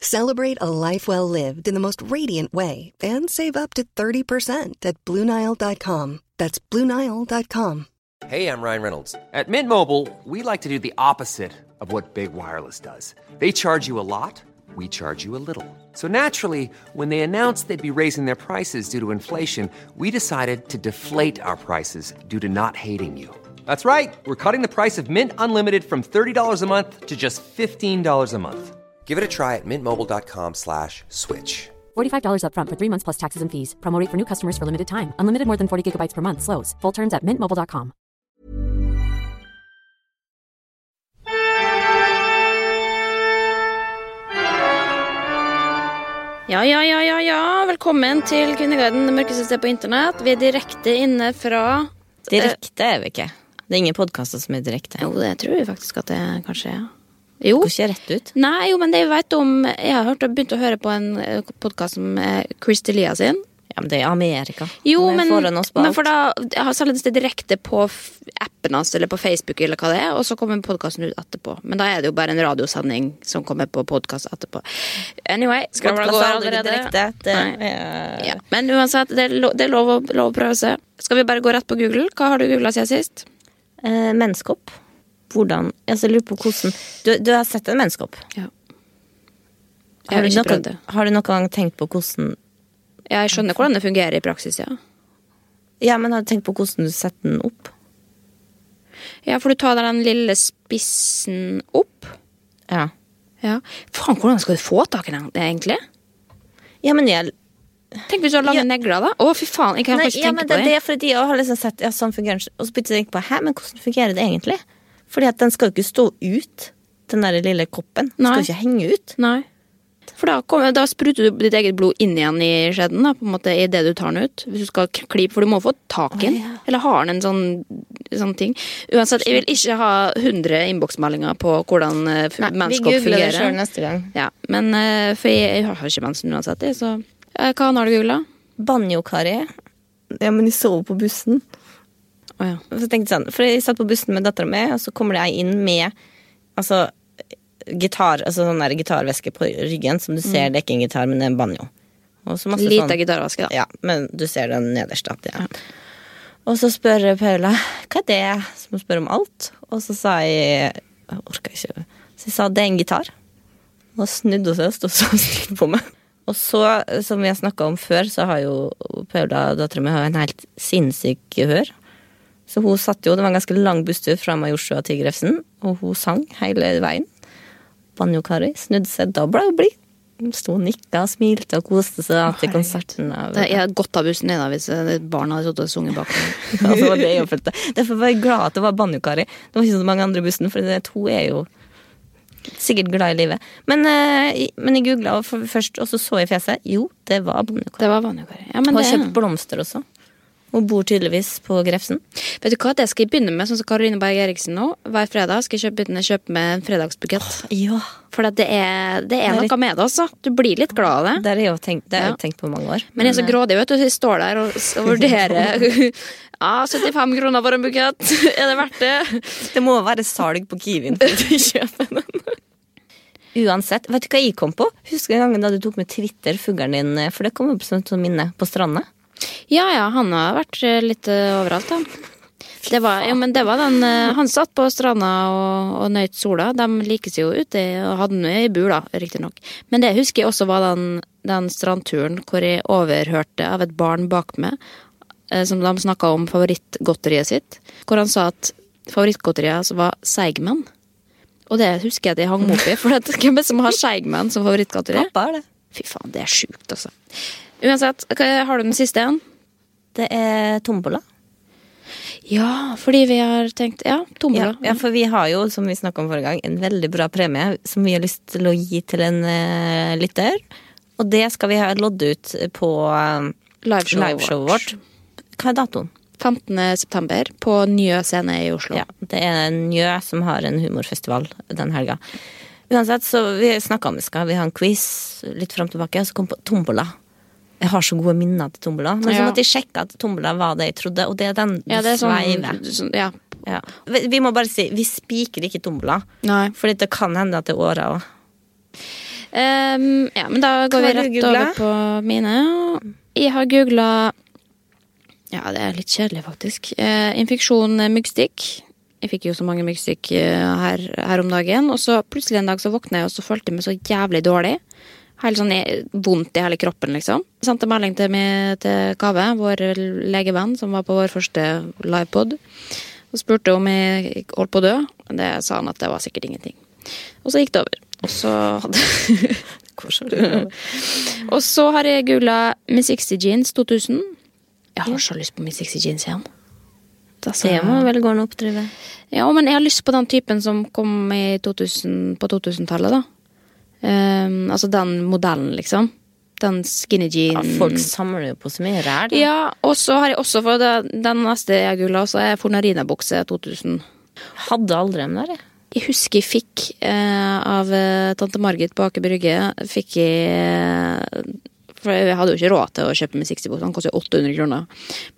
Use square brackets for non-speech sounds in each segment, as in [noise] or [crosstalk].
Celebrate a life well lived in the most radiant way and save up to 30% at BlueNile.com. That's BlueNile.com. Hey, I'm Ryan Reynolds. At Mint Mobile, we like to do the opposite of what Big Wireless does. They charge you a lot, we charge you a little. So naturally, when they announced they'd be raising their prices due to inflation, we decided to deflate our prices due to not hating you. That's right. We're cutting the price of Mint Unlimited from $30 a month to just $15 a month. Give it a try at mintmobile.com slash switch. $45 upfront for three months plus taxes and fees. Promo rate for new customers for limited time. Unlimited more than 40 gigabytes per month. Slows. Full terms at mintmobile.com. Ja, ja, ja, ja, ja. Velkommen til Kvinneguiden, det mørkeste stedet på internett. Vi er direkte inne fra Direkte er vi ikke. Det er ingen podkaster som er direkte. Jo, det tror vi faktisk at det kanskje er. Jo. Går ikke rett ut. Nei, jo, men det jeg vet om Jeg har hørt, begynt å høre på en podkast som er Chris Delia sin. Ja, men det er Amerika. Jo, men, men for da sendes det direkte på appen hans eller på Facebook, eller hva det er, og så kommer podkasten ut etterpå. Men da er det jo bare en radiosending som kommer på podkast etterpå. Anyway, skal det gå er allerede? direkte. Det er Ja. Men uansett, det er, lov, det er lov, å, lov å prøve seg. Skal vi bare gå rett på Google? Hva har du googla siden sist? eh, Menneskeopp. Hvordan altså, Jeg lurer på hvordan du, du har sett en menneskehopp? Ja. Har du, ikke noen, har du noen gang tenkt på hvordan Jeg skjønner hvordan det fungerer i praksis, ja. Ja, men har du tenkt på hvordan du setter den opp? Ja, for du tar den lille spissen opp. Ja. Ja. Faen, hvordan skal du få tak i den, egentlig? Ja, men jeg Tenk hvis du har lange Ja. negler, da. Å, fy faen, jeg kan Nei, faktisk ja, tenke men på det, det. det er fordi jeg har liksom sett ja, sånn fungerer. Og så begynte jeg å tenke på hæ, men hvordan fungerer det egentlig? Fordi at den skal jo ikke stå ut, den der lille koppen. Den Nei. skal ikke henge ut. Nei. For da, kommer, da spruter du ditt eget blod inn igjen i skjeden, da, på en måte, i det du tar den ut. Hvis du skal k- for du må få tak i den. Oh, ja. Eller har den en sånn, sånn ting. Uansett, jeg vil ikke ha 100 innboksmeldinger på hvordan uh, Nei, vi googler det selv sjøl neste gang. Ja, men eh, For jeg, jeg har ikke mensen uansett, så Eh, Hva har du googla? Banjo-Kari. Ja, men jeg sov på bussen. Å ja. Så tenkte jeg sånn, for jeg satt på bussen med dattera mi, og så kommer det ei inn med altså, gitar, altså sånn der gitarveske på ryggen, som du ser, det er ikke en gitar, men det er en banjo. Og så Lita sånn- gitarvaske, da. Ja, men du ser den nederst. At, ja. Og så spør Paula hva er det, som hun spør om alt. Og så sa jeg Jeg orka ikke. Så jeg sa det er en gitar. Og snudde hun seg og sto så stygt på meg. Og så, som vi har snakka om før, så har jo Paula, dattera mi, en helt sinnssyk hør. Så hun satt jo, det var en ganske lang busstur fra Majorstua til Grefsen, og hun sang hele veien. Banjo-Kari snudde seg, da ble hun blid. Sto og nikka smilte og koste seg til konserten. Av, Det er godt av bussen ennå hvis barna hadde sittet og sunget bak. meg. [laughs] det jeg følte. Derfor var jeg glad at det var Banjo-Kari. Det var ikke så mange andre i bussen, for det, hun er jo sikkert glad i livet. Men, eh, men jeg googla først, og så så jeg fjeset. Jo, det var Banjo-Kari. Det var Banjo-Kari. Ja, men Hun det har kjøpt blomster også. Hun bor tydeligvis på Grefsen. Vet du hva, det skal jeg begynne med, sånn som Karoline Berg Eriksen nå. Hver fredag skal jeg begynne å kjøpe med en fredagsbukett. Ja. For det er, det er Det er litt- noe med det, altså. Du blir litt glad av det. Det har jeg jo tenkt, Ja. tenkt på mange år. Men jeg er så eh, grådig, vet du. Jeg står der og, og vurderer. [laughs] Ja, 75 kroner for en bukett. [laughs] Er det verdt det? Det må være salg på Kiwien for å [laughs] kjøpe den. Uansett, vet du hva jeg kom på? Husker en gang da du tok med Twitter-fuglen din, for det kom opp som et minne på stranda. Ja, ja, han har vært eh, litt eh, overalt, han. Det var, jo, men det var den eh, Han satt på stranda og, og nøyt sola. De likes jo ute og hadde den i bur, da, riktignok. Men det husker jeg også var den, den strandturen hvor jeg overhørte av et barn bak meg, som de snakka om favorittgodteriet sitt, hvor han sa at favorittgodteriet altså var Seigmann. Og det husker jeg at jeg hang meg opp i, for [laughs] hvem er det som har Seigmann som favorittgodteri? Pappa er det. Fy faen, det er sjukt, altså. Uansett, hva- har du den siste en? Det er tombola. Ja, fordi vi har tenkt Ja, Ja, tombola. ja, for vi har jo, som vi snakka om forrige gang, en veldig bra premie som vi har lyst til å gi til en uh, lytter. Og det skal vi ha lodd ut på uh, Liveshowet live vårt. Hva er datoen? 15. september på Njø scene i Oslo. Ja, det er Njø som har en humorfestival den helga. Uansett, så vi snakka om det skal vi ha en quiz litt fram tilbake, og så kom på tombola. Jeg har så gode minner til tombola, men så måtte jeg sjekke at tombola var det jeg trodde, og det er den Ja, det er sånn, sveiver. sånn Ja. Ja. Vi må bare si, vi spiker ikke tombola, for det kan hende at det er åra òg. Um, ja, men da går vi rett over på mine. Jeg har googla Ja, det er litt kjedelig, faktisk. Uh, infeksjon eh, myggstikk. Jeg fikk jo så mange myggstikk eh, her, her om dagen. Og så plutselig en dag så våkna jeg og så følte jeg meg så jævlig dårlig. Helt sånn vondt i hele kroppen, liksom. Sendte melding til, meg, til Kave, vår legevenn, som var på vår første livepod. Og spurte om jeg holdt på å dø. Det sa han at det var sikkert ingenting. Og så gikk det over. Og så hadde [laughs] Og så har jeg googla Miss 60 Jeans 2000. Jeg har så lyst på Miss 60 Jeans igjen. Altså, Det må vel gå an å oppdrive. ja, men jeg har lyst på den typen som kom i 2000, på 2000-tallet, da. Ehm, altså den modellen, liksom. Den skinny Ja, folk samler jo på så mye ræl. Ja, og så har jeg også for det, Den neste jeg gulla, så er Fornarina-bukse 2000. Hadde aldri dem der, jeg. Jeg husker jeg fikk eh, av eh, tante Margit på Aker Brygge Fikk jeg eh, For jeg hadde jo ikke råd til å kjøpe med 60-bukse, den koster jo 800 kroner.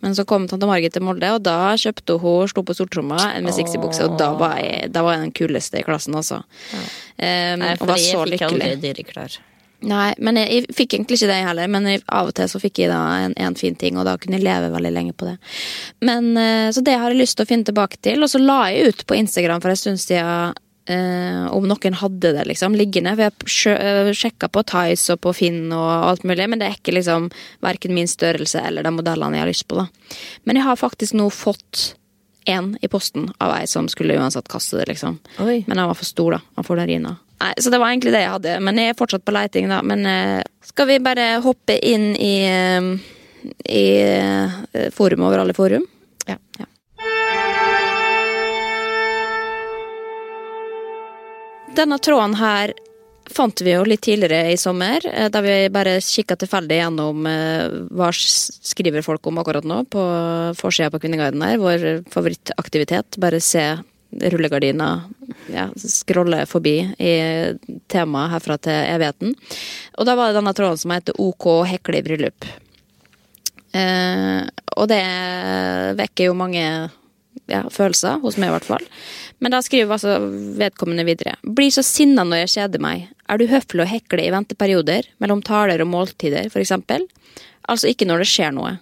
Men så kom tante Margit til Molde, og da kjøpte hun slo på stortromma med 60-bukse, og da var, jeg, da var jeg den kuleste i klassen, altså. Eh, Nei, og for var jeg så fikk lykkelig. aldri dyreklær. Nei, men jeg, jeg fikk egentlig ikke det heller, men jeg, av og til så fikk jeg da en, en fin ting, og da kunne jeg leve veldig lenge på det. Men, eh, så det har jeg lyst til å finne tilbake til, og så la jeg ut på Instagram for en stund siden eh, om noen hadde det liksom liggende, for jeg eh, sjekka på Tice og på Finn og alt mulig, men det er ikke liksom verken min størrelse eller de modellene jeg har lyst på, da. Men jeg har faktisk nå fått en i posten av ei som skulle uansett kaste det, liksom. Oi. Men han var for stor, da. Han får den rina. Nei, så det var egentlig det jeg hadde. Men jeg er fortsatt på leiting, da. Men eh, skal vi bare hoppe inn i, eh, i eh, forum over alle forum? Ja. ja. Denne tråden her fant vi jo litt tidligere i sommer, eh, da vi bare kikka tilfeldig gjennom eh, hva skriver folk om akkurat nå på forsida på Kvinneguiden her. Vår favorittaktivitet. Bare se rullegardina ja, scrolle forbi i temaet herfra til evigheten. Og da var det denne tråden som heter OK hekle i bryllup. Eh, og det vekker jo mange ja, følelser, hos meg i hvert fall. Men da skriver altså vedkommende videre. Blir så sinna når jeg kjeder meg. Er du høflig å hekle i venteperioder, mellom taler og måltider, eksempel? Altså ikke når det skjer noe.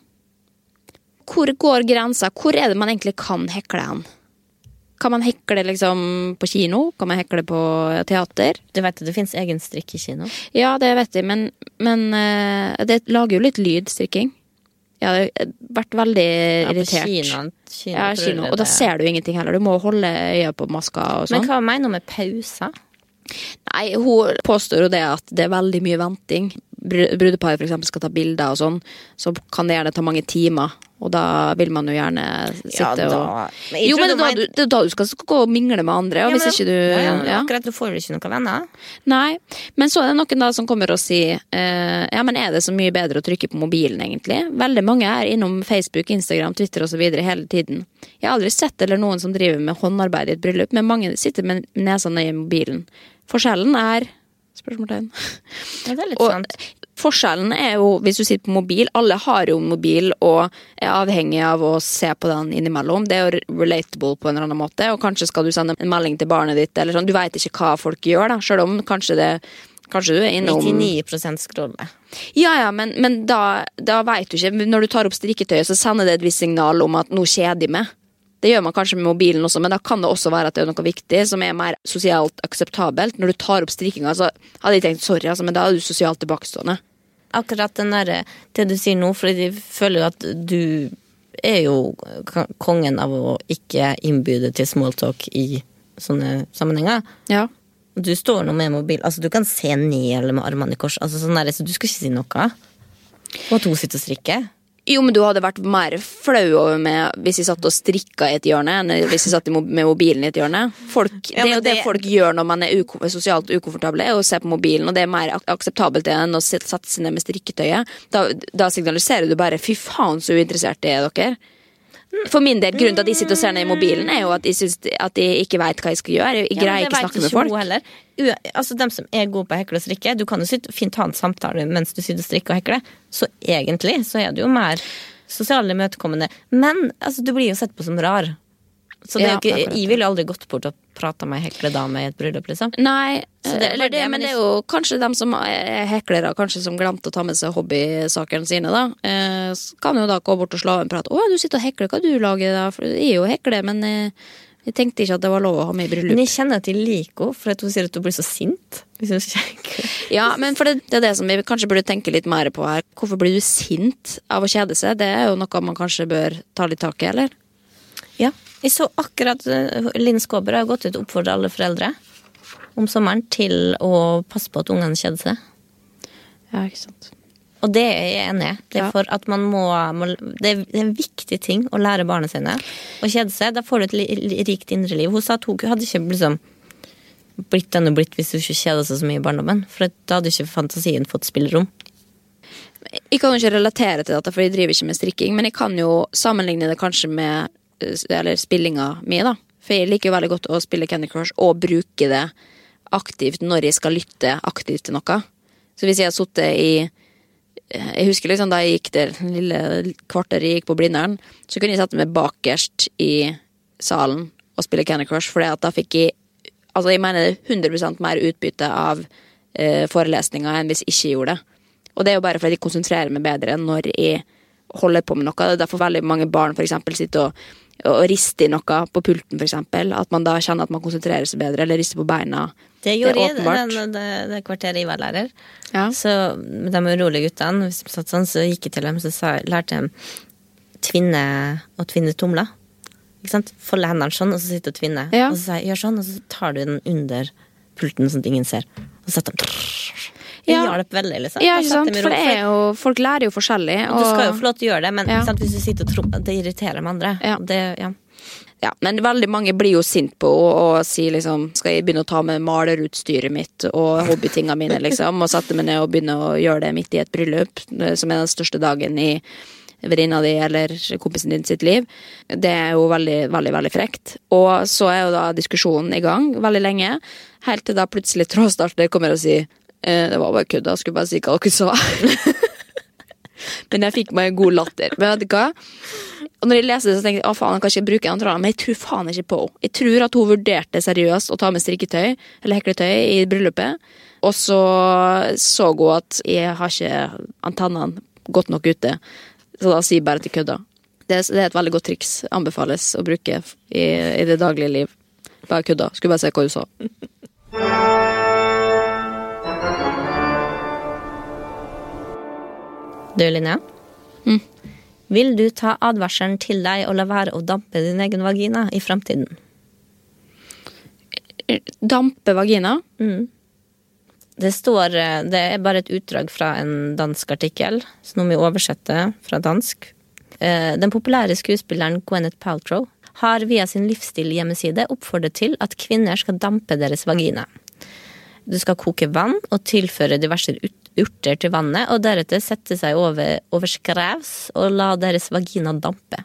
Hvor går grensa? Hvor er det man egentlig kan hekle hen? Kan man hekle liksom på kino? Kan man hekle på teater? Du vet at det fins egen strikkekino? Ja, det vet jeg, men, men eh, det lager jo litt lyd, strikking. Jeg har vært veldig Ja, irritert. kinoen- kino, ja, kino. Og da ser du ingenting heller. Du må holde øya på maska og Men sånn. hva mener hun med pauser? Nei, hun påstår jo det at det er veldig mye venting brudeparet eksempel skal ta bilder og sånn, så kan det gjerne ta mange timer. Og da vil man jo gjerne sitte da- og Men Jo, men det er, da det er da du skal gå og mingle med andre, og Ja, hvis men- ikke du ja, ja. Akkurat, du får du ikke noen venner? Nei, men så er det noen da som kommer og sier eh, Ja, men er det så mye bedre å trykke på mobilen, egentlig? Veldig mange er innom Facebook, Instagram, Twitter osv. hele tiden. Jeg har aldri sett eller noen som driver med håndarbeid i et bryllup, men mange sitter med nesa nøye i mobilen. Forskjellen er Spørsmålstegn. Ja, det er litt Og sant. forskjellen er jo, hvis du sitter på mobil Alle har jo mobil og er avhengig av å se på den innimellom. Det er jo relatable på en eller annen måte, og kanskje skal du sende en melding til barnet ditt, eller sånn. Du veit ikke hva folk gjør, da, sjøl om kanskje det Kanskje du er innom 99% scrolle. Ja, ja, men, men da, da veit du ikke. Når du tar opp strikketøyet, så sender det et visst signal om at nå kjeder jeg meg. Det gjør man kanskje med mobilen også, men da kan det også være at det er noe viktig som er mer sosialt akseptabelt. Når du tar opp strikkinga, så hadde jeg tenkt sorry, altså, men da er du sosialt tilbakestående. Akkurat den der, det du sier nå, for jeg føler jo at du er jo kongen av å ikke innbyde til smalltalk i sånne sammenhenger. Ja. Du står nå med mobil, altså du kan se ned eller med armene i kors, altså sånn der, så du skal ikke si noe. Og at hun sitter og strikker. Jo, men du hadde vært mer flau over meg hvis jeg satt og strikka i et hjørne, enn hvis jeg satt med mobilen i et hjørne. Folk, Ja, det er jo det det- folk gjør når man er uko sosialt ukomfortable, er å se på mobilen, og det er mer ak akseptabelt enn å sette seg ned med strikketøyet. Da, da signaliserer du bare 'fy faen, så uinteressert det er dere'. For min del, Grunnen til at de sitter og ser ned i mobilen, er jo at de, synes, at de ikke veit hva jeg skal gjøre. Jeg greier ja, ikke vet snakke med folk. Heller. U altså Dem som er gode på å hekle og strikke, du kan jo sitte, fint ha en samtale mens du sitter og strikker og hekler. Så egentlig så er du jo mer sosialt imøtekommende. Men altså, du blir jo sett på som rar. Så det er jo ikke, akkurat jeg ville aldri gått bort og prata med ei hekledame i et bryllup, liksom. Nei, Så det er eller det, det, men det er jo kanskje dem som er heklere, kanskje som glemte å ta med seg hobbysakene sine, da. Eh, kan jo da gå bort og slå av en prat. 'Å, du sitter og hekler, hva du lager da?' For jeg er jo hekler, men eh, jeg tenkte ikke at det var lov å ha med i bryllup. Men jeg kjenner at jeg liker henne, for hun sier at hun blir så sint. Ja, men for det, det er det som vi kanskje burde tenke litt mer på her. Hvorfor blir du sint av å kjede seg? Det er jo noe man kanskje bør ta litt tak i, eller? Ja. Jeg så akkurat uh, Linn Skåber har gått ut og oppfordret alle foreldre om sommeren til å passe på at ungene kjeder seg. Ja, ikke sant. Og det er jeg enig i. Det er for at man må, det, er, en viktig ting å lære barna sine å kjede seg. Da får du et rikt indre liv. Hun sa at hun hadde ikke liksom blitt den hun blitt hvis hun ikke kjeda seg så mye i barndommen. For da hadde ikke fantasien fått spillerom. Jeg kan jo ikke relatere til dette, for jeg driver ikke med strikking, men jeg kan jo sammenligne det kanskje med eh, eller spillinga mi, da. For jeg liker jo veldig godt å spille Candy Crush og bruke det aktivt når jeg skal lytte aktivt til noe. Så hvis jeg har sittet i Jeg husker liksom da jeg gikk det lille kvarteret jeg gikk på Blindern, så kunne jeg sette meg bakerst i salen og spille Candy Crush, for da fikk jeg Altså, jeg mener er 100% mer utbytte av eh, forelesninga enn hvis jeg ikke gjorde det. Og det er jo bare fordi jeg konsentrerer meg bedre når jeg holder på med noe. Det er derfor veldig mange barn for eksempel, sitter og, og riste i noe på pulten, eksempel. At man da kjenner at man konsentrerer seg bedre, eller rister på beina. Det gjorde jeg det, det, det kvarteret jeg var lærer. Ja. Så de urolige guttene, hvis de satt sånn, så gikk jeg til dem så sa, lærte dem tvinne og tvinne tomler. Ikke sant? Folde hendene sånn, og så sitte og tvinne. Ja. Og så sa jeg gjør sånn, og så tar du den under pulten sånn at ingen ser. Og så setter de Det Ja. hjalp veldig, liksom. Ja, ikke sant? For det er jo, folk lærer jo forskjellig. og du skal jo få lov til å gjøre det, men Ja. sant? hvis du sitter og tror Det irriterer med andre. Ja. Det, ja. Ja, men veldig mange blir jo sint på å, og si liksom Skal jeg begynne å ta med malerutstyret mitt og hobbytinga mine, [laughs] liksom? Og sette meg ned og begynne å gjøre det midt i et bryllup, eh, som er den største dagen i venninna di eller kompisen din sitt liv. Det er jo veldig, veldig, veldig frekt. Og så er jo da diskusjonen i gang veldig lenge, helt til da plutselig [laughs] trådstarter kommer og sier det var bare kødda, skulle bare si hva dere sa. Men jeg fikk meg en god latter. Men vet du hva? Og når jeg leser det, så tenkte jeg å faen, jeg kan ikke bruke den tråden, men jeg tror faen ikke på henne. Jeg tror at hun vurderte seriøst å ta med strikketøy eller hekletøy i bryllupet, og så så hun at jeg har ikke antennene godt nok ute, så da sier jeg bare jeg kødder. Det, det er et veldig godt triks. Anbefales å bruke i, i det daglige liv. Bare kødda. Skulle bare se hva du sa. Du, Linnea. Mm. Vil du ta advarselen til deg og la være å dampe din egen vagina i framtiden? Dampe vagina. Det står eh, Det er bare et utdrag fra en dansk artikkel, så nå må vi oversette fra dansk. Eh, Den populære skuespilleren Gwyneth Paltrow har via sin livsstil-hjemmeside oppfordret til at kvinner skal dampe deres vagina. Du skal koke vann og tilføre diverse urter til vannet, og deretter sette seg over, over skrevs og la deres vagina dampe.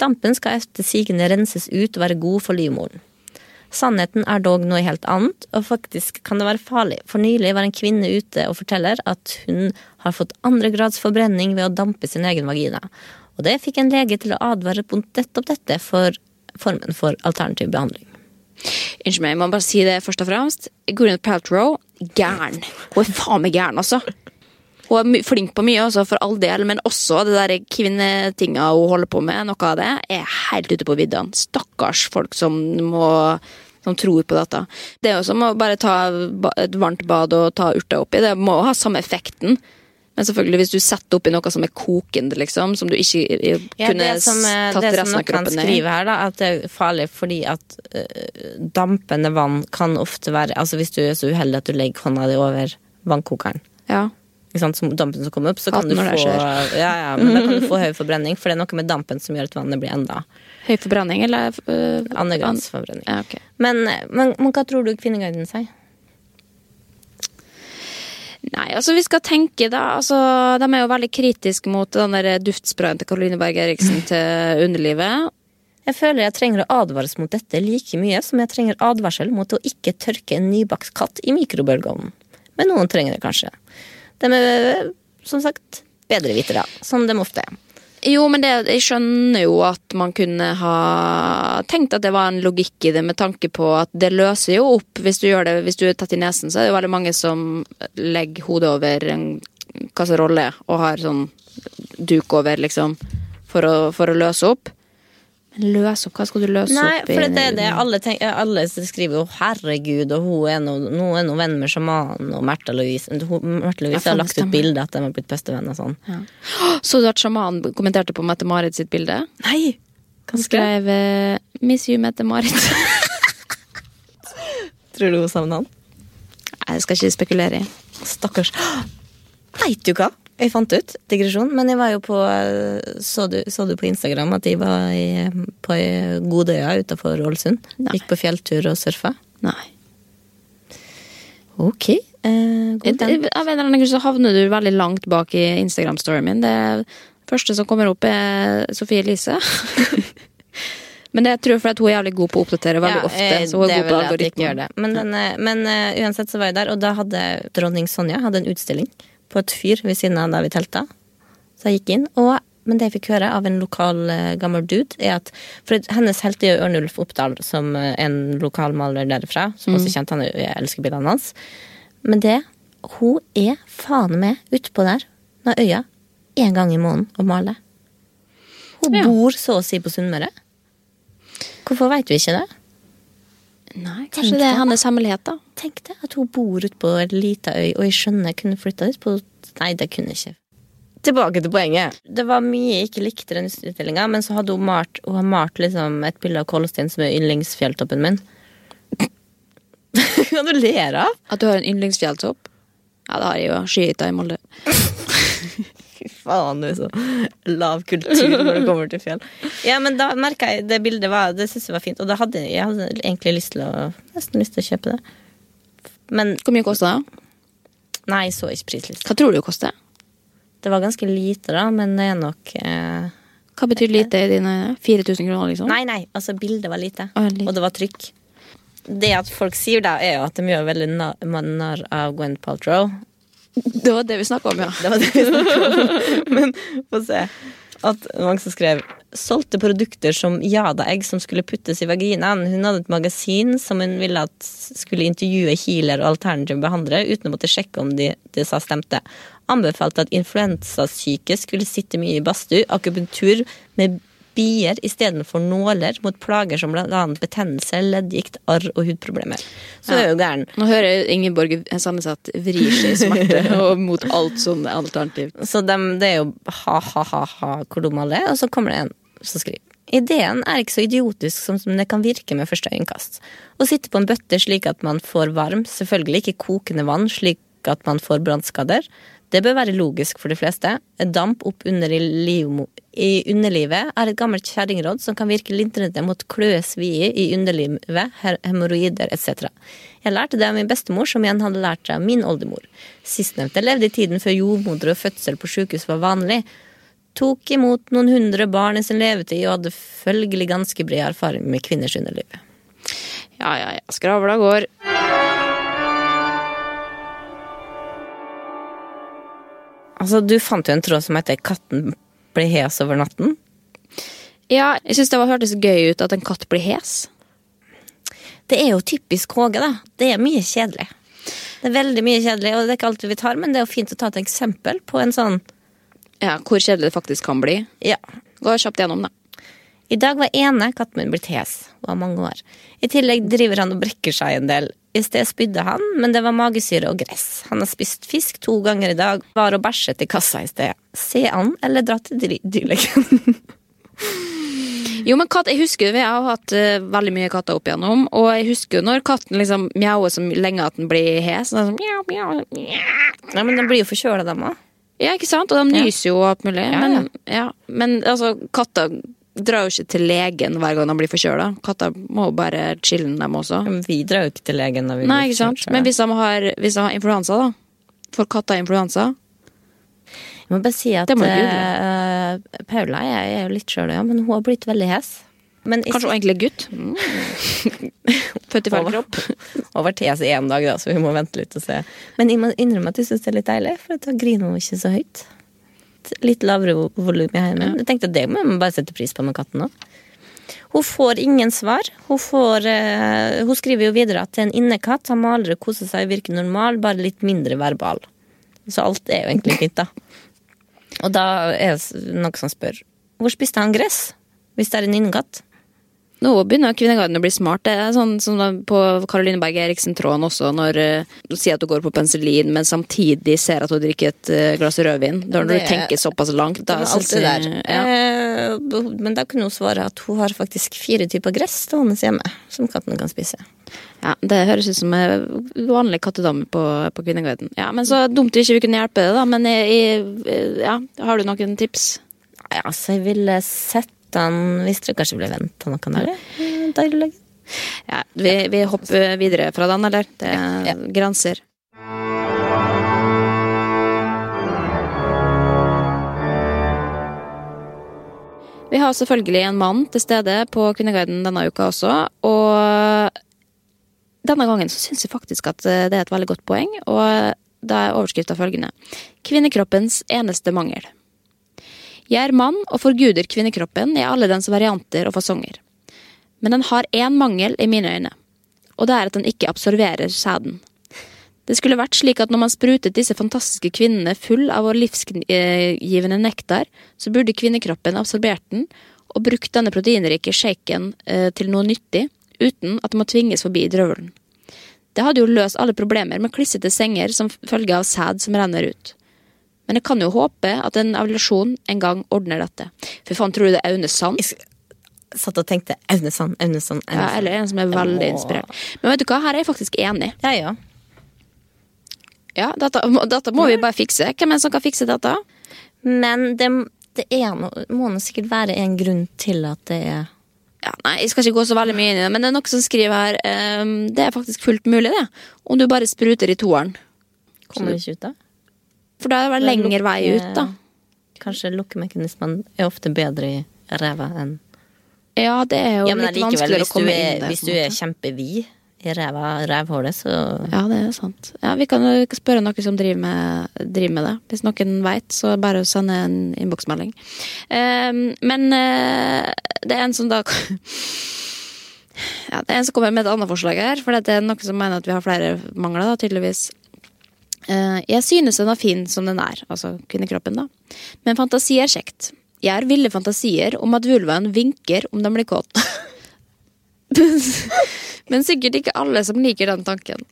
Dampen skal etter sigende renses ut og være god for livmoren. Sannheten er dog noe helt annet, og faktisk kan det være farlig. For nylig var en kvinne ute og forteller at hun har fått andregrads forbrenning ved å dampe sin egen vagina. Og det fikk en lege til å advare mot nettopp dette for formen for alternativ behandling. Unnskyld meg, jeg må bare si det først og fremst. Gwyneth Paltrow, gæren. Hun er faen meg gæren, altså. Hun er flink på mye, også, for all del, men også det der kvinnetinga hun holder på med, noe av det, er helt ute på viddene. Stakkars folk som må som tror på dette. Det er jo som å bare ta et varmt bad og ta urter oppi. Det må ha samme effekten. Men selvfølgelig, hvis du setter oppi noe som er kokende, liksom, som du ikke kunne Ja, kunne det som, eh, tatt det som resten av noen kroppen i. skriver her, da, at det er farlig fordi at uh, dampende vann kan ofte være Altså hvis du er så uheldig at du legger hånda di over vannkokeren, Ja. sant, som dampen som kommer opp, så kan du få ja, ja, men da kan du få [laughs] høy forbrenning, for det er noe med dampen som gjør at vannet blir enda Høy forbrenning, eller uh, andregradsforbrenning. Ja, okay. Men, men, men hva tror du Kvinneguiden sier? Nei, altså vi skal tenke da altså, De er jo veldig kritiske mot den der duftsprayen til Caroline Berg Eriksen [laughs] til underlivet. Jeg føler jeg trenger å advares mot dette like mye som jeg trenger advarsel mot å ikke tørke en nybakt katt i mikrobølgeovnen. Men noen trenger det kanskje. De er, som sagt, bedrevitere, som de ofte er. Jo, men det, jeg skjønner jo at man kunne ha tenkt at det var en logikk i det, med tanke på at det løser jo opp. Hvis du gjør det, hvis du er tatt i nesen, så er det jo veldig mange som legger hodet over en kasserolle og har sånn duk over, liksom, for å, for å løse opp. Men løs opp? Hva skal du løse Nei, opp i? for det er det alle, tenker, alle skriver jo 'herregud', og hun er nå, no, venn med sjamanen, og Märtha Louise hun- Märtha Louise har lagt ut bilde at de har blitt bestevenner sånn. Så du at sjamanen kommenterte på Mette-Marit sitt bilde? Nei! Han skrev eh, 'Miss you, Mette-Marit'. [laughs] Tror du hun savner han? Det skal ikke spekulere i. Stakkars. [gasps] Veit du hva? Jeg fant ut, digresjon, men jeg var jo på Så du, så du på Instagram at de var i, på Godøya utafor Ålesund? Nei. Gikk på fjelltur og surfa? Nei. Ok. Eh, god Av en eller annen grunn så havner du veldig langt bak i Instagram-storyen min. Det første som kommer opp, er Sofie Elise. [laughs] Men det tror jeg fordi hun er jævlig god på å oppdatere veldig Ja, ofte. eh, Så hun er god på jeg algoritmen. Men, den, eh, men uh, uansett så var jeg der, og da hadde dronning Sonja hadde en utstilling på et fyr ved siden av der vi telta. Så jeg gikk inn, og men det jeg fikk høre av en lokal eh, gammel dude, er at For hennes helt er jo Ørnulf Oppdal, som eh, en lokal maler derfra. Som også kjente han, jeg elsker bildene hans. Men det Hun er faen meg utpå der med øya én gang i måneden og maler. Hun Ja. bor så å si på Sunnmøre. Hvorfor veit vi ikke det? Nei, kanskje det er hans hennes hemmelighet, da. Tenk det, at hun bor ute på en lita øy, og jeg skjønner jeg kunne flytta dit på Nei, det kunne jeg ikke. Tilbake til poenget. Det var mye jeg ikke likte i den utstillinga, men så hadde hun malt Hun har malt liksom et bilde av Kolstein som er yndlingsfjelltoppen min. [laughs] Hva du ler av? At du har en yndlingsfjelltopp. Ja, det har jeg jo. Skihytta i Molde. [laughs] Fy faen, du er så lav kultur når det kommer til fjell. Ja, men da merka jeg det bildet var Det syntes jeg var fint, og da hadde jeg, hadde egentlig lyst til å Nesten lyst til å kjøpe det. Men Hvor mye kosta det? nei, jeg så ikke prislista. Hva tror du det koster? Det var ganske lite, da, men det er nok eh... Hva betyr lite i dine 4000 kroner, liksom? Nei, nei, altså bildet var lite, Å, lite. og det var trykk. Det at folk sier da, er jo at de gjør veldig na- narr av Gwen Paltrow. Det var det vi snakka om, ja. Det var det vi om. [laughs] Men få se. At mange som skrev solgte produkter som Jada-egg som skulle puttes i vaginaen. Hun hadde et magasin som hun ville at skulle intervjue healer og alternative behandlere uten å måtte sjekke om de, de sa stemte. Anbefalte at influensasyke skulle sitte mye i badstue, akupunktur med bier istedenfor nåler mot plager som annet betennelse, leddgikt, arr og hudproblemer. Så er jo gæren. Nå hører Ingeborg sammensatt vrir seg i smerte [laughs] og mot alt sånn alternativt. Så de, det er jo ha-ha-ha-ha hvor dum alle er, og så kommer det en som skriver. Ideen er ikke så idiotisk som som det kan virke med første øyekast. Å sitte på en bøtte slik at man får varm, selvfølgelig ikke kokende vann slik at man får brannskader, det bør være logisk for de fleste. Damp opp under i, i underlivet er et gammelt kjerringråd som kan virke lindrende mot kløe, svie i underlivet, hemoroider etc. Jeg lærte det av min bestemor, som igjen hadde lært det av min oldemor. Sistnevnte levde i tiden før jordmoder og fødsel på sykehus var vanlig. Tok imot noen hundre barn i sin levetid og hadde følgelig ganske bred erfaring med kvinners underliv. Ja, ja, ja. Skravla går. Altså, du fant jo en tråd som heter 'Katten ble hes over natten'. Ja, jeg syns det var, hørtes gøy ut at en katt blir hes. Det er jo typisk Håge, da. Det er mye kjedelig. Det er veldig mye kjedelig, og det er ikke alltid vi tar, men det er jo fint å ta et eksempel på en sånn Ja, Hvor kjedelig det faktisk kan bli. Ja. Gå kjapt gjennom, da. I dag var ene katten min blitt hes, og har mange år. I tillegg driver han og brekker seg en del. I sted spydde han, men det var magesyre og gress. Han har spist fisk to ganger i dag, var og bæsjet i kassa i sted. Se an, eller dra til dy- dyrlegen. [laughs] Jo, men katt, jeg husker Vi har hatt uh, veldig mye katter opp igjennom, og jeg husker jo når katten liksom mjauer så lenge at den blir hes. Sånn, mjau, mjau, mjau. Nei, men den blir jo forkjøla, dem òg. Ja, ikke sant? Og de nyser jo og alt mulig. Ja, men, ja. men altså, katter drar jo ikke til legen hver gang de blir forkjøla. Katter må jo bare chille, dem også. Vi drar jo ikke til legen når vi Nei, blir sant? Men hvis de har, hvis de har influensa, da? Får katter influensa? Jeg må bare si at eh, Paula jeg er jo litt sjøl, ja, men hun har blitt veldig hes. Men Kanskje hun egentlig er gutt? Mm. [laughs] Født i feil Over- kropp. [laughs] Vært hes i én dag, da, så vi må vente litt og se. Men jeg må innrømme at jeg syns det er litt deilig, for da griner hun ikke så høyt. Litt lavere vo- volum i heimen. Jeg tenkte at Det må man bare sette pris på med katten òg. Hun får ingen svar. Hun, får, uh, hun skriver jo videre at det er en innekatt. Han maler og koser seg, og virker normal, bare litt mindre verbal. Så alt er jo egentlig fint, da. Og da er det noen som spør hvor spiste han gress? Hvis det er en innekatt? Nå begynner Kvinneguiden å bli smart. Det er sånn som sånn på Caroline Berg Eriksen-tråden også, når du sier at du går på penicillin, men samtidig ser at du drikker et eh, glass rødvin. Da når Det- du tenker såpass langt, da alt det der. Ja. Eh, men da kunne hun svare at hun har faktisk fire typer gress stående hjemme som katten kan spise. ja, Det høres ut som en vanlig kattedame på, på Kvinneguiden. Ja, men så dumt vi ikke kunne hjelpe det, da. Men jeg, jeg, ja, har du noen tips? Ja, altså, jeg ville sett Hvis dere kanskje ble venta noen der? eh, Deilig. Ja, vi, vi hopper videre fra den, eller? Det er Ja. grenser. Vi har selvfølgelig en mann til stede på Kvinneguiden denne uka også, og denne gangen så syns jeg faktisk at eh, det er et veldig godt poeng, og da er overskrifta følgende Kvinnekroppens eneste mangel. Jeg er mann og forguder kvinnekroppen i alle dens varianter og fasonger. Men den har én mangel i mine øyne, og det er at den ikke absorberer sæden. Det skulle vært slik at når man sprutet disse fantastiske kvinnene full av vår livsgivende nektar, så burde kvinnekroppen absorbert den og brukt denne proteinrike shaken eh, til noe nyttig, uten at det må tvinges forbi drøvelen. Det hadde jo løst alle problemer med klissete senger som følge av sæd som renner ut. Men jeg kan jo håpe at en evaluasjon en gang ordner dette. For faen, tror du det er Aune Sand? Satt og tenkte Aune Sand, Aune Sand, Aune Ja, eller en som er veldig må... inspirert. Men vet du hva, her er jeg faktisk enig. Ja, ja. Ja, dette, dette må vi bare fikse. Hvem er det som kan fikse dette? Men det, det er no, må nå sikkert være en grunn til at det er Ja, nei, Jeg skal ikke gå så veldig mye inn i det, men det er noe som skriver her um, Det er faktisk fullt mulig, det. Om du bare spruter i toeren. Kommer ikke ut av. For da er det lengre vei ut, da. Kanskje lukkemekanismene er ofte bedre i ræva enn Ja, det er jo Ja, litt vanskeligere å komme er, inn der. hvis du er kjempevid i ræva, rævhålet, så Ja, det er sant. Ja, Vi kan jo spørre noen som driver med, driver med det. Hvis noen veit, så bare send en innboksmelding. Ehm, men uh, det er en som da Ja, det er en som kommer med et annet forslag her, for det er noen som mener at vi har flere mangler, da, tydeligvis. Eh, jeg synes den er fin som den er, altså kvinnekroppen, da. Men fantasi er kjekt. Jeg har ville fantasier om at vulvaen vinker om den blir kåt. [laughs] Men sikkert ikke alle som liker den tanken.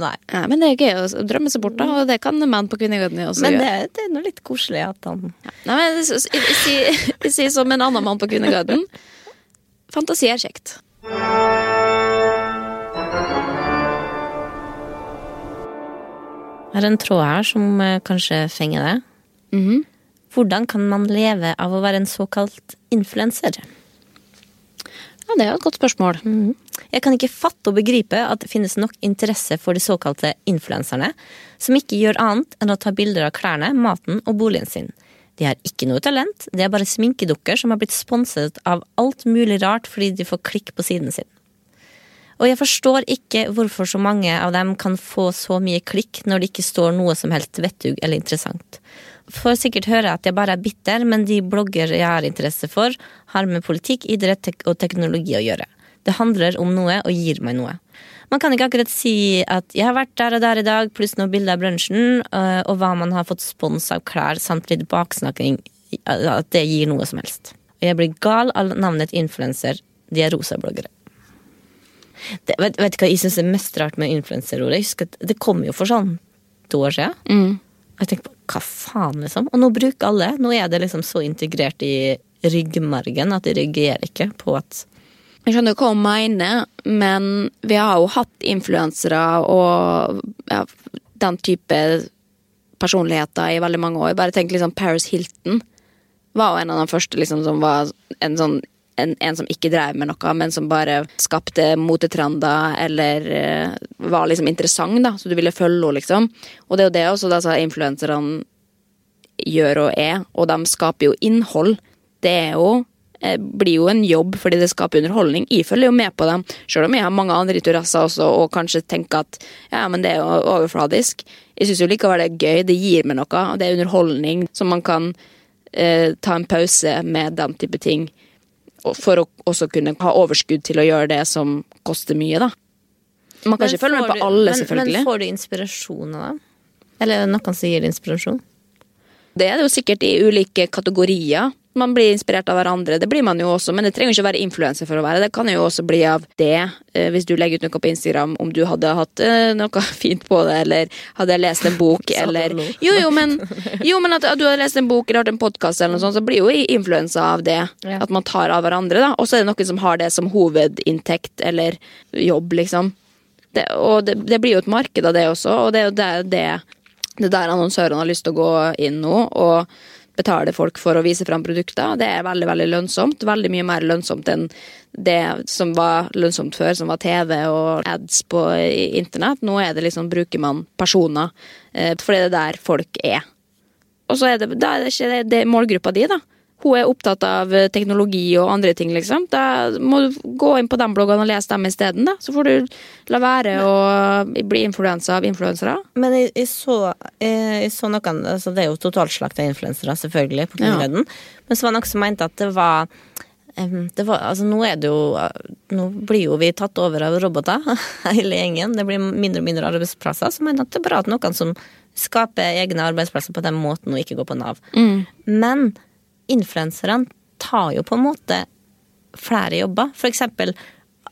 Nei. Ja, men det er gøy å drømme seg bort, da, og det kan menn på Kvinneguiden også Men gjøre. Men det er noe litt koselig at han Nei, men jeg sier [laughs] som en annen mann på Kvinneguiden. Fantasi er kjekt. Jeg har en tråd her som eh, kanskje fenger det. -hmm. Hvordan kan man leve av å være en såkalt influenser? Ja, det er jo et godt spørsmål. Jeg kan ikke fatte og begripe at det finnes nok interesse for de såkalte influenserne, som ikke gjør annet enn å ta bilder av klærne, maten og boligen sin. De har ikke noe talent, de er bare sminkedukker som har blitt sponset av alt mulig rart fordi de får klikk på siden sin. Og jeg forstår ikke hvorfor så mange av dem kan få så mye klikk når det ikke står noe som helst vettug eller interessant. Får sikkert høre at jeg bare er bitter, men de blogger jeg har interesse for, har med politikk, idrett og teknologi å gjøre. Det handler om noe og gir meg noe. Man kan ikke akkurat si at 'jeg har vært der og der i dag', pluss noen bilder av brunsjen, øh, og hva man har fått spons av klær, samt litt baksnakking, at det gir noe som helst. Og jeg blir gal av navnet influenser. De er rosa bloggere. Det, vet, vet du hva jeg syns er mest rart med influenserordet? Jeg husker at Det kom jo for sånn to år siden. Og jeg tenker på, hva faen, liksom? Og nå bruker alle. Nå er det liksom så integrert i ryggmargen at de reagerer ikke på at Jeg skjønner hva hun mener, men vi har jo hatt influensere og ja, den type personligheter i veldig mange år. Bare tenk liksom Paris Hilton var jo en av de første liksom, som var en sånn en, en som ikke drev med noe, men som bare skapte motetrender eller uh, var liksom interessant, da, så du ville følge henne, liksom. Og det er jo det også disse influenserne gjør og er, og de skaper jo innhold. Det er jo eh, blir jo en jobb fordi det skaper underholdning. Jeg følger jo med på dem, selv om jeg har mange andre interesser også, og kanskje tenker at ja, men det er jo overfladisk. Jeg syns jo likevel det er gøy, det gir meg noe, det er underholdning som man kan eh, ta en pause med den type ting. For å også kunne ha overskudd til å gjøre det som koster mye, da. Man kan Men ikke følge med på du- alle, men, selvfølgelig. Men får du inspirasjon av dem? Eller er noen som gir inspirasjon? Det er det jo sikkert i ulike kategorier. Man blir inspirert av hverandre. Det blir man jo også, men det trenger ikke å være influenser for å være det. Kan jo også bli av det, eh, hvis du legger ut noe på Instagram, om du hadde hatt eh, noe [laughs] fint på det, eller hadde lest en bok, [laughs] eller? Jo, jo, men, jo, men at, du hadde lest en bok eller hørt en podkast, eller noe sånt, så blir jo influensa av det. At man tar av hverandre, da. Og så er det noen som har det som hovedinntekt eller jobb, liksom. Det, og det, det blir jo et marked av det også, og det er jo det, det, det er der annonsørene har lyst til å gå inn nå og betale folk for å vise fram produkter. Det er veldig veldig lønnsomt. Veldig mye mer lønnsomt enn det som var lønnsomt før, som var TV og ads på internett. Nå er det liksom, bruker man personer, eh, fordi det er der folk er. Og så er det, da er det ikke det, det er målgruppa di, da. Hun er opptatt av eh, teknologi og andre ting, liksom. Da må du gå inn på de bloggene og lese dem isteden, da. Så får du la være å bli influensa av influensere. Men jeg, jeg, så, jeg, jeg så noen altså Det er jo totalslakt av influensere, selvfølgelig, på Ja. Kvinneguiden. Men så var det noen som mente at det var det var, altså nå er det jo Nå blir jo vi tatt over av roboter, [laughs] hele gjengen. Det blir mindre og mindre arbeidsplasser. Så mener at det er bra at noen som skaper egne arbeidsplasser på den måten, og ikke går på Nav. Men influenserne tar jo på en måte flere jobber. For eksempel,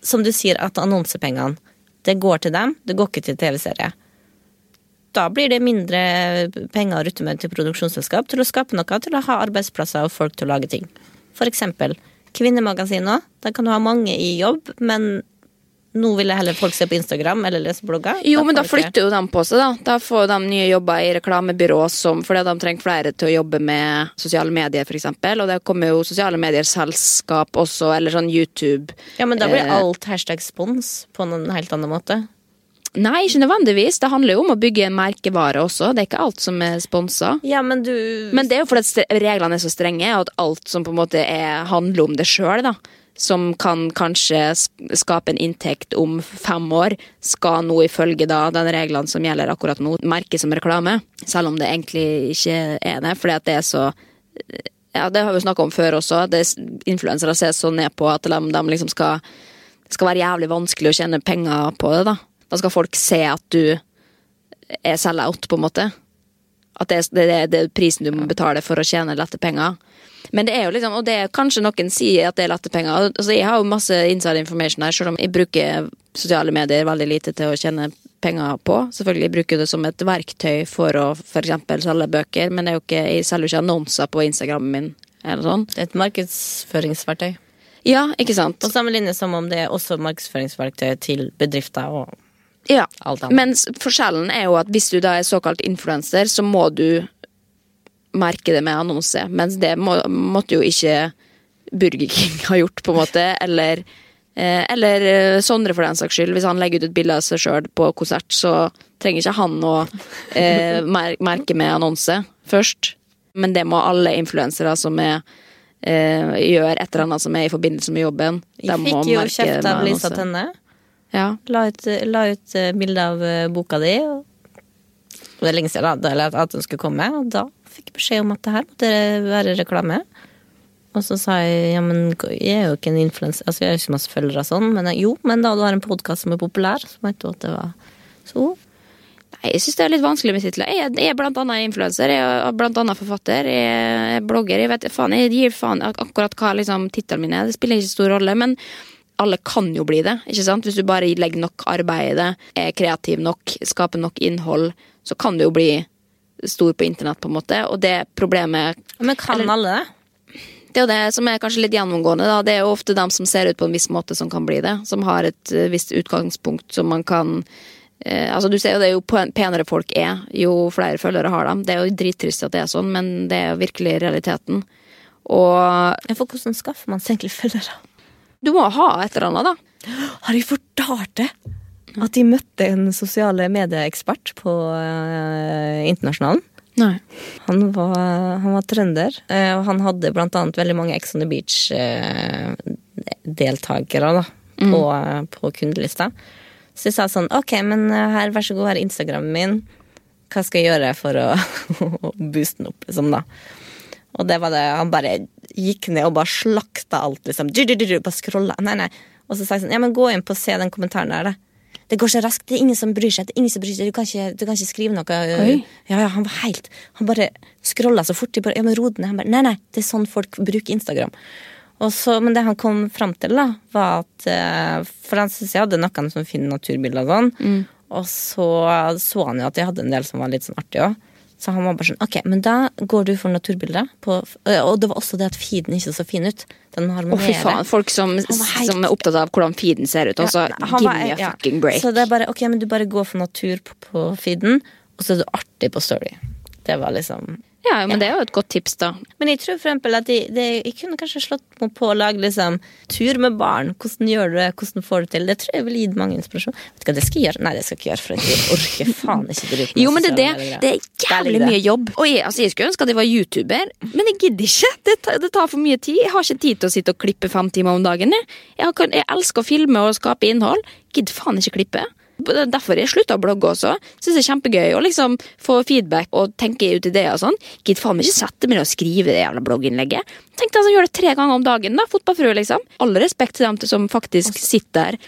som du sier, at annonsepengene det går til dem, det går ikke til TV-serie. Da blir det mindre penger å rutte med til produksjonsselskap til å skape noe, til å ha arbeidsplasser og folk til å lage ting. For eksempel kvinnemagasiner. Da kan du ha mange i jobb, men nå vil jeg heller folk se på Instagram eller lese blogger. Jo, men da flytter jo de på seg, da. Da får de nye jobber i reklamebyrå som, fordi de trenger flere til å jobbe med sosiale medier, f.eks. Og det kommer jo sosiale medier-selskap også, eller sånn YouTube. Ja, men da blir Eh. alt hashtag spons på en helt annen måte. Nei, ikke nødvendigvis. Det handler jo om å bygge merkevare også. Det er ikke alt som er sponsa. Ja, men du Men det er jo fordi reglene er så strenge, og at alt som på en måte er, handler om det sjøl, da, som kan kanskje skape en inntekt om fem år, skal nå ifølge da den reglene som gjelder akkurat nå, merkes som reklame. Selv om det egentlig ikke er det, fordi at det er så Ja, det har vi snakka om før også. Er- Influensere ses så ned på at de, de liksom skal skal være jævlig vanskelig å tjene penger på det, da. Da skal folk se at du er sell-out, på en måte. At det, det, det er prisen du må betale for å tjene lette penger. Men det er jo liksom, og det er kanskje noen sier at det er lette penger. Altså, jeg har jo masse inside information her, selv om jeg bruker sosiale medier veldig lite til å tjene penger på. Selvfølgelig bruker jeg det som et verktøy for å f.eks. selge bøker, men ikke, jeg selger jo ikke annonser på Instagrammen min. Eller sånn. Det er et markedsføringsverktøy. Ja, ikke sant? På samme linje som om det er også markedsføringsverktøy til bedrifter og Ja, Alt annet. men forskjellen er jo at hvis du da er såkalt influenser, så må du merke det med annonse. Mens det må, måtte jo ikke Burger King [laughs] ha gjort, på en måte. Eller, eh, eller eh, Sondre, for den saks skyld. Hvis han legger ut et bilde av seg sjøl på konsert, så trenger ikke han å eh, [laughs] mer, merke med annonse først. Men det må alle influensere som er eh, gjør et eller annet som er i forbindelse med jobben. De Jeg må fikk jo kjeft av Lisa. Tenne. Ja. La ut, la ut eh, bilde av eh, boka di. Og det er lenge siden da, at den skulle komme, og da beskjed om at det her måtte være reklame. Og så sa jeg ja, men jeg er jo ikke en influenser, altså jeg har ikke masse følgere og sånn, men jeg, jo, men da du har en podkast som er populær, så mente du at det var så Nei, Jeg syns det er litt vanskelig med titler. Jeg, jeg er blant annet influenser, jeg er blant annet forfatter, jeg er blogger. Jeg vet faen, jeg gir faen akkurat hva liksom, tittelen min er. Det spiller ikke stor rolle, men alle kan jo bli det. ikke sant? Hvis du bare legger nok arbeid i det, er kreativ nok, skaper nok innhold, så kan du jo bli stor på internett, på en måte. Og det problemet Men kan Eller- alle det? det er jo det som er kanskje litt gjennomgående. Da. Det er jo ofte dem som ser ut på en viss måte som kan bli det. Som har et eh, visst utgangspunkt som man kan eh, Altså Du ser jo det jo penere folk er, jo flere følgere har dem. Det er jo drittrist at det er sånn, men det er jo virkelig realiteten. Og For hvordan skaffer man seg egentlig følgere? du må ha et eller annet, da. Har de fortalt det? At de møtte en sosiale medieekspert på uh, Internasjonalen? Nei. Han var, han var trønder, eh, og han hadde blant annet veldig mange Ex on the Beach-deltakere da, på, på kundelista. Så jeg sa sånn, ok, men eh, her, vær så god, her er Instagrammen min. Hva skal jeg gjøre for å, [laughs] å booste den opp, liksom, da? Og det var det, han bare gikk ned og bare slakta alt, liksom. Du, du, du, bare scrolla. Nei, nei. Og så sa jeg sånn, ja, men gå inn på se den kommentaren der, da. Det går så raskt, det er ingen som bryr seg. det er ingen som bryr seg, Du kan ikke, du kan ikke skrive noe. Oi. Ja, ja, han var helt Han bare scrolla så fort. de Bare, ja, men rodene. Han bare, nei, nei, det er sånn folk bruker Instagram. Så, men det han kom fram til, da, var at eh, For han syntes jeg hadde noen som fine naturbilder og sånn. Og så så han jo at jeg hadde en del som var litt sånn artig òg. Så han var bare sånn, ok, men da går du for naturbilder. På, og det var også det at feeden ikke så fin ut. Den Å, harmonerer. fy faen. Folk som, som er opptatt av hvordan feeden ser ut. Altså, Ja, han give var- me a ja. fucking break. Så det er bare, ok, men du bare går for natur på, på feeden, og så er du artig på story. Det var liksom Ja, men det er jo et godt tips, da. Men jeg tror for eksempel at jeg, det, jeg kunne kanskje slått meg på å lage liksom tur med barn. Hvordan gjør du det, hvordan får du det til? Det tror jeg ville gitt mange inspirasjon. Vet du hva det skal jeg gjøre? Nei, det skal jeg ikke gjøre, for jeg orker faen ikke bruke Jo, men det det. Det er jævlig mye jobb. Og jeg, altså, jeg skulle ønske at jeg var YouTuber, men jeg gidder ikke. Det tar, det tar for mye tid. Jeg har ikke tid til å sitte og klippe fem timer om dagen. Jeg, jeg elsker å filme og skape innhold. Gidder faen ikke klippe. Er Derfor jeg slutta å blogge også. Synes det er kjempegøy å liksom få feedback og tenke ut ideer og sånn. Gidd faen meg ikke sette meg ned og skrive det jævla blogginnlegget. Tenk deg å gjøre det tre ganger om dagen, da. Fotballfrue, liksom. All respekt til dem som faktisk sitter der.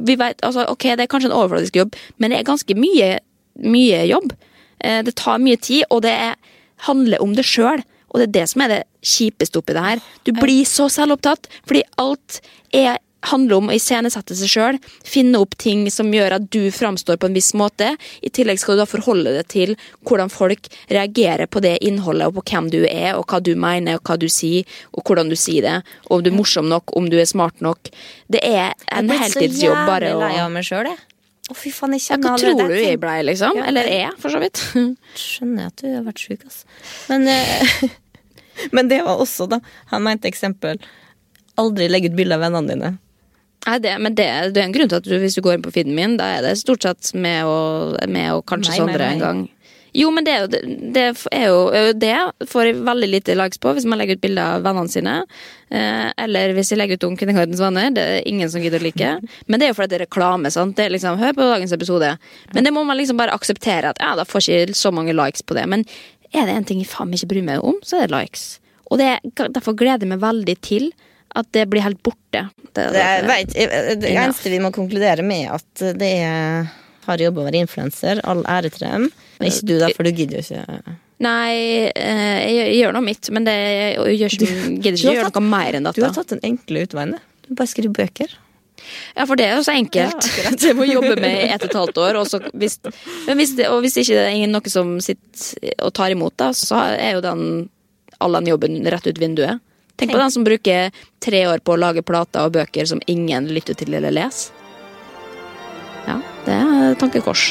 Vi vet, altså, ok, Det er kanskje en overfladisk jobb, men det er ganske mye, mye jobb. Eh, Det tar mye tid, og det er, handler om det sjøl. Og det er det som er det kjipeste oppi det her. Du blir så selvopptatt fordi alt er, handler om å iscenesette seg sjøl. Finne opp ting som gjør at du framstår på en viss måte. I tillegg skal du da forholde deg til hvordan folk reagerer på det innholdet, og på hvem du er, og hva du mener, og hva du sier, og hvordan du sier det. Og om du er morsom nok, om du er smart nok. Det er en heltidsjobb bare Jeg er så jævlig lei av meg sjøl, jeg. Å, fy faen, jeg ja, Hva tror du jeg blei, liksom? Ja, Eller er, for så vidt. skjønner jeg at du har vært syk, ass. Men, eh, [laughs] men det var også, da. Han mente eksempel aldri legge ut bilde av vennene dine. Nei, det, men det, det er en grunn til at du, hvis du går inn på feeden min, da er det stort sett med og, med og kanskje Sondre en gang. Jo, men det er jo det, det er jo det får jeg veldig lite likes på hvis man legger ut bilder av vennene sine. Eh, eller hvis jeg legger ut om Kvinnegardens venner. Det er ingen som gidder å like. [laughs] Men det er jo fordi det er reklame. sant? Det er liksom, Hør på dagens episode. Men det må man liksom bare akseptere at ja, da får ikke så mange likes på det. Men er det en ting jeg faen ikke bryr meg om, så er det likes. Og det, derfor gleder jeg meg veldig til at det blir helt borte. Det, Det, er- vet, det eneste vi må konkludere med, at det er hard jobb å være influenser. All ære til dem. Men ikke du, da, for du gidder jo ikke. Nei, eh, jeg, jeg gjør noe mitt, men det, jeg, gjør ikke, gidder ikke har gjøre noe mer enn Du har tatt den enkle utveien. du. Du bare skriver bøker. Ja, for det er jo så enkelt. Ja, [laughs] det må jobbe med i ett og et halvt år. Og, så hvis, men hvis det, og hvis ikke det er noe som sitter og tar imot, da, så er jo den, all den jobben rett ut vinduet. Tenk på den som bruker tre år på å lage plater og bøker som ingen lytter til eller leser. Ja, det er tankekors.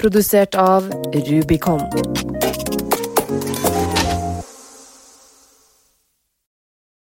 Produsert av Rubicon.